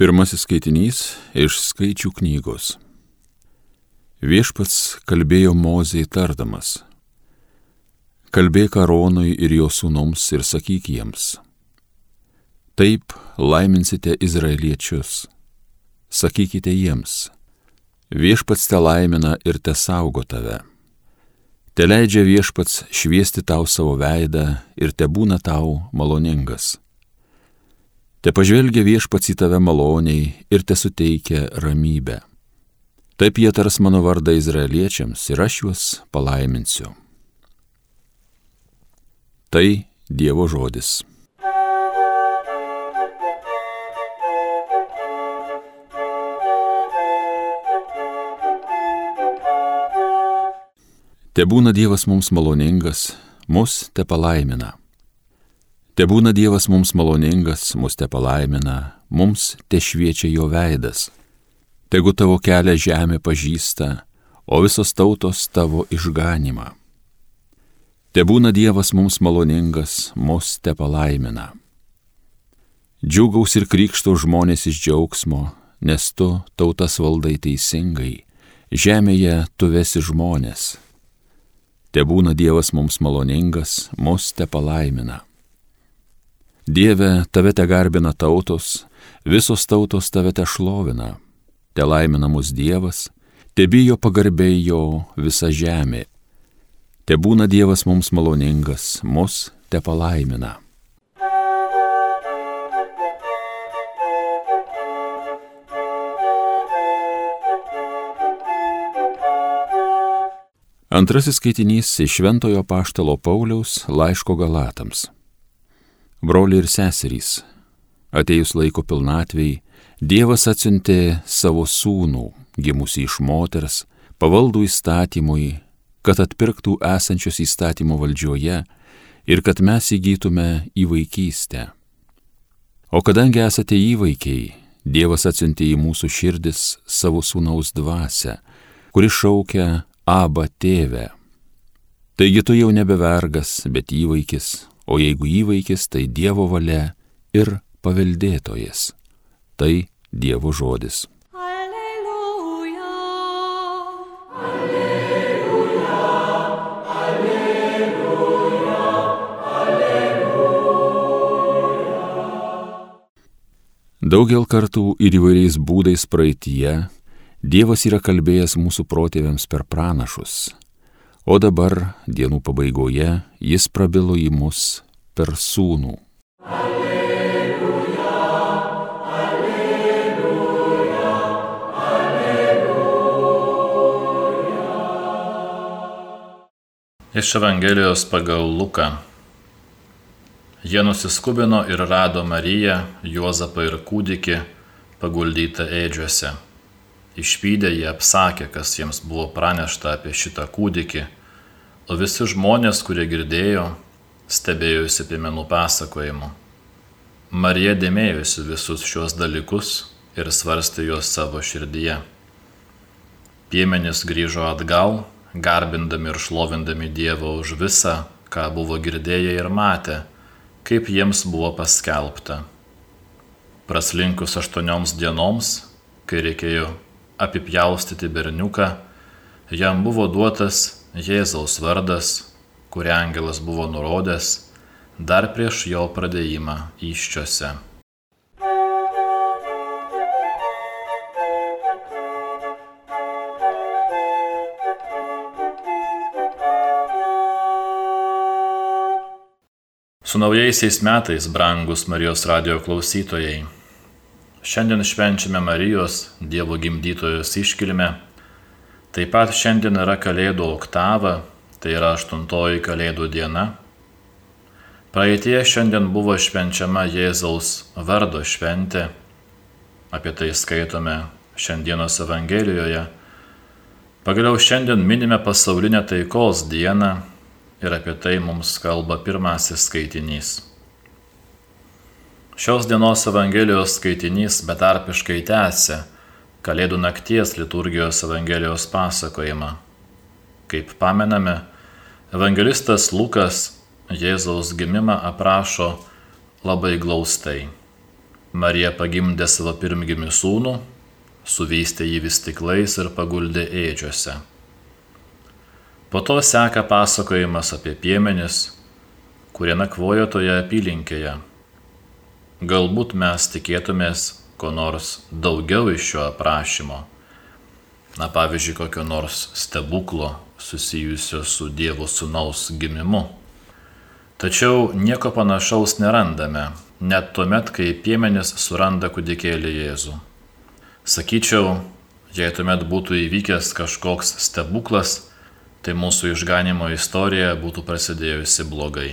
Pirmasis skaitinys iš skaičių knygos. Viešpats kalbėjo Mozei tardamas. Kalbėk Aronui ir jo sūnums ir sakyk jiems. Taip laiminsite izraeliečius. Sakykite jiems. Viešpats te laimina ir te saugo tave. Te leidžia viešpats šviesti tau savo veidą ir te būna tau maloningas Te pažvelgia viešpats į tave maloniai ir te suteikia ramybę. Taip jie tars mano vardą izraeliečiams ir aš juos palaiminsiu. Tai Dievo žodis. Te būna Dievas mums maloningas, mus te palaimina. Te būna Dievas mums maloningas, mus te palaimina, mums te šviečia jo veidas. Tegu tavo kelią žemė pažįsta, o visos tautos tavo išganimą. Te būna Dievas mums maloningas, mus te palaimina. Džiugaus ir krikšto žmonės iš džiaugsmo, nes tu tautas valdai teisingai, žemėje tu vesi žmonės. Te būna Dievas mums maloningas, mus te palaimina. Dieve, tave te garbina tautos, visos tautos tave te šlovina, te laimina mus Dievas, te bijo pagarbiai jo visa žemė. Te būna Dievas mums maloningas, mus te palaimina. Antrasis skaitinys iš Šventojo Paštalo Pauliaus laiško Galatams. Broliai ir seserys, atejus laiko pilnatvėjai, Dievas atsiuntė savo sūnų, gimusi iš moters, pavaldų įstatymui, kad atpirktų esančios įstatymo valdžioje ir kad mes įgytume į vaikystę. O kadangi esate įvaikiai, Dievas atsiuntė į mūsų širdis savo sūnaus dvasę, kuri šaukia Aba tėvę. Taigi tu jau nebevergas, bet įvaikis, o jeigu įvaikis, tai Dievo valia ir paveldėtojas. Tai Dievo žodis. Daugel kartų ir įvairiais būdais praeitie Dievas yra kalbėjęs mūsų protėviams per pranašus o dabar dienų pabaigoje jis prabilo į mus per sūnų. Alleluja, alleluja, alleluja. Iš Evangelijos pagal Luką. Jie nusiskubino ir rado Mariją, Juozapą ir kūdikį paguldytą eidžiuose Išvykę jie apsakė, kas jiems buvo pranešta apie šitą kūdikį, o visi žmonės, kurie girdėjo, stebėjosi piemenų pasakojimu. Marija dėmėjosi visus šios dalykus ir svarstė juos savo širdyje. Piemenys grįžo atgal, garbindami ir šlovindami Dievą už visą, ką buvo girdėję ir matę, kaip jiems buvo paskelbta. Praslinkus aštuonioms dienoms, kai reikėjo apipjaustyti berniuką, jam buvo duotas Jėzaus vardas, kurį angelas buvo nurodęs dar prieš jo pradėjimą iščiose. Su naujaisiais metais, brangus Marijos radio klausytojai. Šiandien švenčiame Marijos, Dievo gimdytojos iškilmę. Taip pat šiandien yra Kalėdų oktava, tai yra aštuntoji Kalėdų diena. Praeitie šiandien buvo švenčiama Jėzaus vardo šventė. Apie tai skaitome šiandienos Evangelijoje. Pagaliau šiandien minime pasaulinę taikos dieną ir apie tai mums kalba pirmasis skaitinys. Šios dienos Evangelijos skaitinys betarpiškai tęsia Kalėdų nakties liturgijos Evangelijos pasakojimą. Kaip pamename, evangelistas Lukas Jėzaus gimimą aprašo labai glaustai. Marija pagimdė savo pirmgimį sūnų, suvystė jį vis tiklais ir paguldė ėdžiose. Po to seka pasakojimas apie piemenis, kurie nakvojo toje apylinkėje. Galbūt mes tikėtumės ko nors daugiau iš šio aprašymo. Na pavyzdžiui, kokio nors stebuklo susijusio su Dievo sūnaus gimimu. Tačiau nieko panašaus nerandame, net tuomet, kai piemenis suranda kudikėlį Jėzų. Sakyčiau, jei tuomet būtų įvykęs kažkoks stebuklas, tai mūsų išganimo istorija būtų prasidėjusi blogai.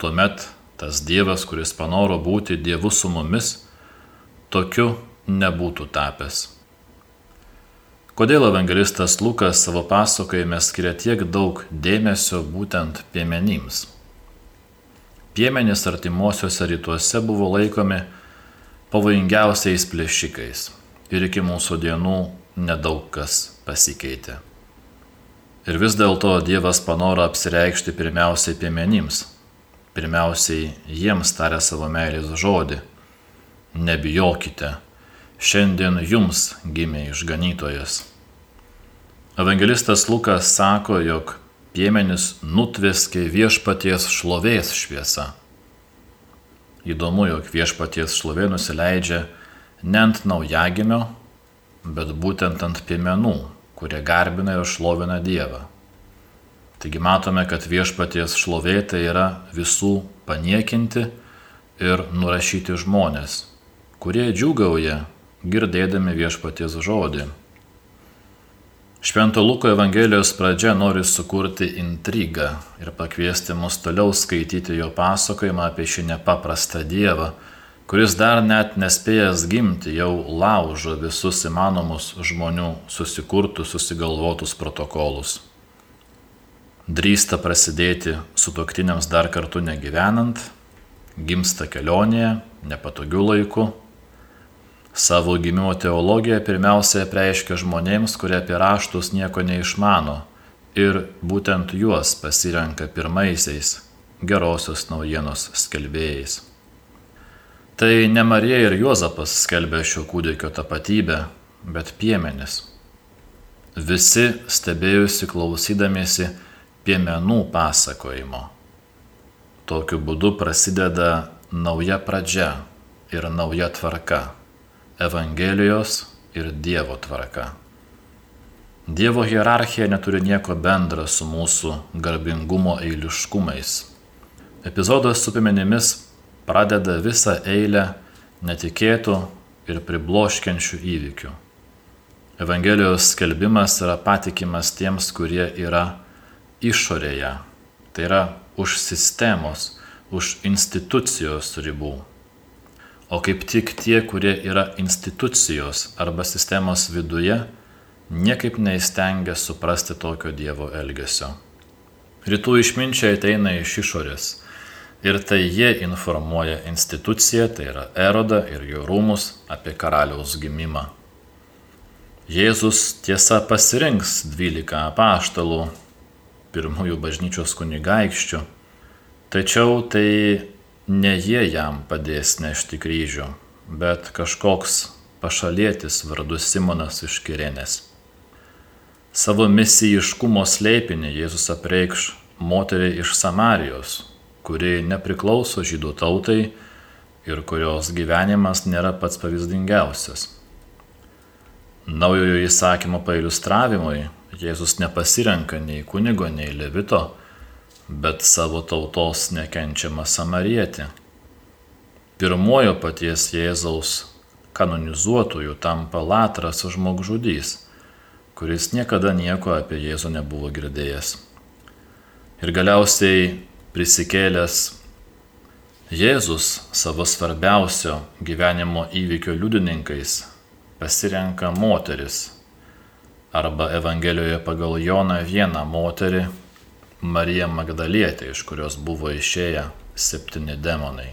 Tuomet tas Dievas, kuris panoro būti Dievu su mumis, tokiu nebūtų tapęs. Kodėl evangelistas Lukas savo pasakojime skiria tiek daug dėmesio būtent piemenims? Piemenys artimuosiuose rytuose buvo laikomi pavojingiausiais plėšikais ir iki mūsų dienų nedaug kas pasikeitė. Ir vis dėlto Dievas panoro apsireikšti pirmiausiai piemenims, pirmiausiai jiems tarė savo meilės žodį. Nebijokite, šiandien jums gimė išganytojas. Evangelistas Lukas sako, jog piemenis nutveskė viešpaties šlovės šviesa. Įdomu, jog viešpaties šlovė nusileidžia ne ant naujagimio, bet būtent ant piemenų, kurie garbina ir šlovina Dievą. Taigi matome, kad viešpaties šlovė tai yra visų paniekinti ir nurašyti žmonės, kurie džiugauja girdėdami viešpaties žodį Švento Luko Evangelijos pradžia nori sukurti intrigą ir pakviesti mus toliau skaityti jo pasakojimą apie šį nepaprastą Dievą, kuris dar net nespėjęs gimti jau laužo visus įmanomus žmonių susikurtus, susigalvotus protokolus. Drįsta prasidėti su toktiniams dar kartu negyvenant, gimsta kelionėje, nepatogiu laiku Savo gimimo teologiją pirmiausia preiškia žmonėms, kurie apie raštus nieko neišmano ir būtent juos pasirenka pirmaisiais gerosios naujienos skelbėjais. Tai ne Marija ir Juozapas skelbė šio kūdikio tapatybę, bet piemenis. Visi stebėjusi klausydamiesi piemenų pasakojimo. Tokiu būdu prasideda nauja pradžia ir nauja tvarka. Evangelijos ir Dievo tvarka. Dievo hierarchija neturi nieko bendra su mūsų garbingumo eiliškumais. Epizodas su pimenimis pradeda visą eilę netikėtų ir pribloškiančių įvykių. Evangelijos skelbimas yra patikimas tiems, kurie yra išorėje, tai yra už sistemos, už institucijos ribų o kaip tik tie, kurie yra institucijos arba sistemos viduje, niekaip neįstengia suprasti tokio Dievo elgesio. Rytų išminčiai ateina iš išorės ir tai jie informuoja instituciją, tai yra erodą ir jo rūmus apie karaliaus gimimą. Jėzus tiesa pasirinks dvylika apaštalų, pirmųjų bažnyčios kunigaikščių, tačiau tai ne jie jam padės nešti kryžių, bet kažkoks pašalietis vardu Simonas iš Kirenės. Savo misijiškumo slėpinį Jėzus apreikš moteriai iš Samarijos, kuri nepriklauso žydų tautai ir kurios gyvenimas nėra pats pavyzdingiausias. Naujojo įsakymo pailustravimui Jėzus nepasirenka nei kunigo, nei levito, bet savo tautos nekenčiamą samarietį. Pirmojo paties Jėzaus kanonizuotojų tampa Latras žmogžudys, kuris niekada nieko apie Jėzų nebuvo girdėjęs. Ir galiausiai prisikėlęs Jėzus savo svarbiausio gyvenimo įvykio liudininkais pasirenka moteris arba Evangelijoje pagal Joną vieną moterį Marija Magdalietė, iš kurios buvo išėję septyni demonai.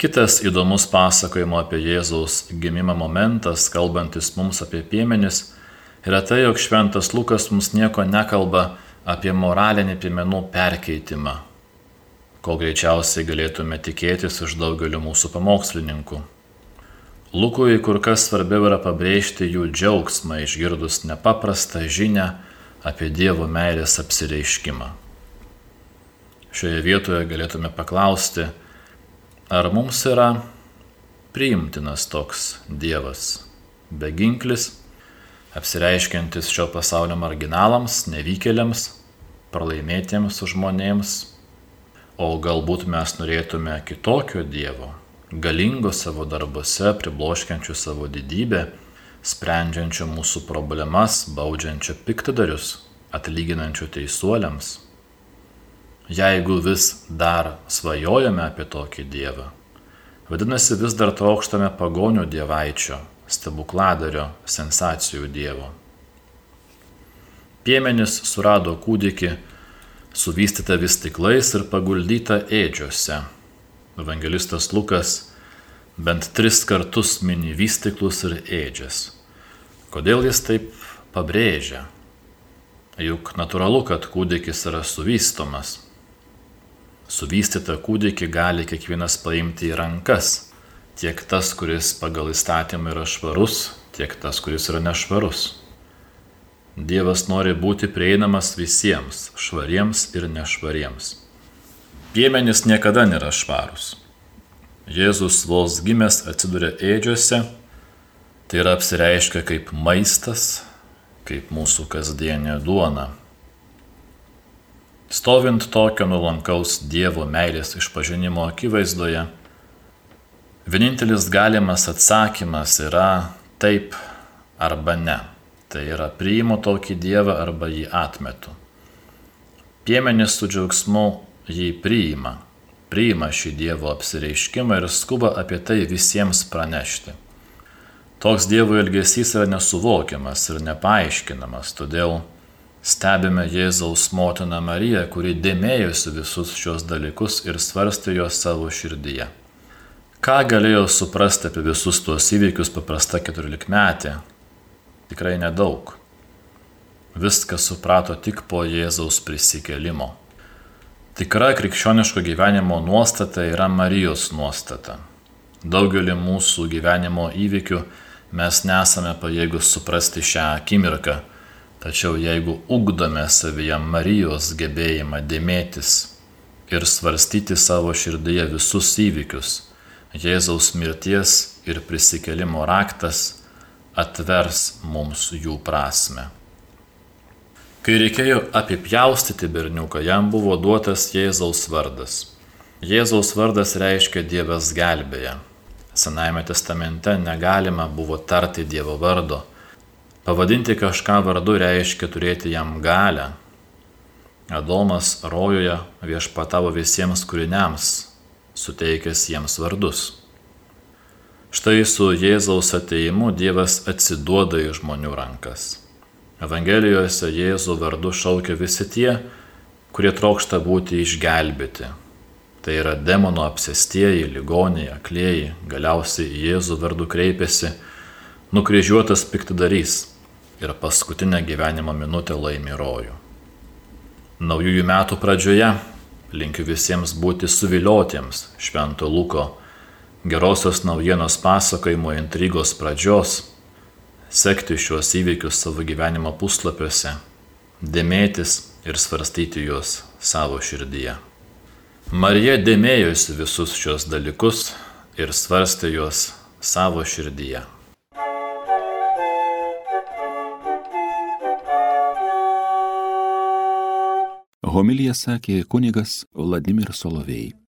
Kitas įdomus pasakojimo apie Jėzaus gimimą momentas, kalbantis mums apie piemenis, yra tai, jog šventas Lukas mums nieko nekalba apie moralinį piemenų perkeitimą, ko greičiausiai galėtume tikėtis iš daugelio mūsų pamokslininkų. Lukui kur kas svarbiau yra pabrėžti jų džiaugsmą išgirdus nepaprastą žinę apie Dievo meilės apsireiškimą. Šioje vietoje galėtume paklausti, ar mums yra priimtinas toks Dievas, beginklis, apsireiškiantis šio pasaulio marginalams, nevykėliams, pralaimėtiems žmonėms, o galbūt mes norėtume kitokio Dievo, galingo savo darbuose, pribloškiančio savo didybę, sprendžiančio mūsų problemas, baudžiančio piktadarius, atlyginančio teisuoliams. Jeigu vis dar svajojame apie tokį Dievą, vadinasi vis dar trokštame pagonio dievaičio, stebukladario, sensacijų Dievo. Piemenis surado kūdikį, suvystytą vis tiklais ir paguldytą ėdžiose. Evangelistas Lukas bent tris kartus mini vystiklus ir ėdžias. Kodėl jis taip pabrėžia? Juk natūralu, kad kūdikis yra suvystomas. Suvystytą kūdikį gali kiekvienas paimti į rankas. Tiek tas, kuris pagal įstatymą yra švarus, tiek tas, kuris yra nešvarus. Dievas nori būti prieinamas visiems, švariems ir nešvariems. Piemenys niekada nėra švarūs. Jėzus vos gimęs atsiduria ėdžiose, tai yra apsireiškia kaip maistas, kaip mūsų kasdienė duona. Stovint tokio nuolankaus Dievo meilės išpažinimo akivaizdoje, vienintelis galimas atsakymas yra taip arba ne. Tai yra priimu tokį Dievą arba jį atmetu. Piemenis su džiaugsmu jį priima, priima šį Dievo apsireiškimą ir skuba apie tai visiems pranešti. Toks Dievo elgesys yra nesuvokiamas ir nepaaiškinamas, todėl stebime Jėzaus motiną Mariją, kuri dėmėjosi visus šios dalykus ir svarstė juos savo širdyje. Ką galėjo suprasti apie visus tuos įvykius paprasta keturiolikmetė, tikrai nedaug. Viską suprato tik po Jėzaus prisikelimo. Tikra krikščioniško gyvenimo nuostata yra Marijos nuostata. Daugelį mūsų gyvenimo įvykių mes nesame pajėgus suprasti šią akimirką, tačiau jeigu ugdome savyje Marijos gebėjimą dėmėtis ir svarstyti savo širdyje visus įvykius, Jėzaus mirties ir prisikelimo raktas atvers mums jų prasme. Kai reikėjo apipjaustyti berniuką, jam buvo duotas Jėzaus vardas. Jėzaus vardas reiškia Dievas gelbėja. Senajame testamente negalima buvo tarti Dievo vardo. Pavadinti kažką vardu reiškia turėti jam galę. Adomas rojoje viešpatavo visiems kūriniams, suteikęs jiems vardus. Štai su Jėzaus ateimu Dievas atsiduoda į žmonių rankas. Evangelijose Jėzų vardu šaukia visi tie, kurie trokšta būti išgelbėti. Tai yra demono apsėstieji, ligoniai, aklieji, galiausiai Jėzų vardu kreipiasi nukryžiuotas piktidarys ir paskutinę gyvenimo minutę laimi rojų. Naujųjų metų pradžioje linkiu visiems būti suviliotiems Švento Luko gerosios naujienos pasakojimo intrigos pradžios, sekti šiuos įvykius savo gyvenimo puslapiuose, dėmėtis ir svarstyti juos savo širdyje. Marija dėmėjosi visus šios dalykus ir svarstė juos savo širdyje. Homilija sakė kunigas Vladimir Solovėjai.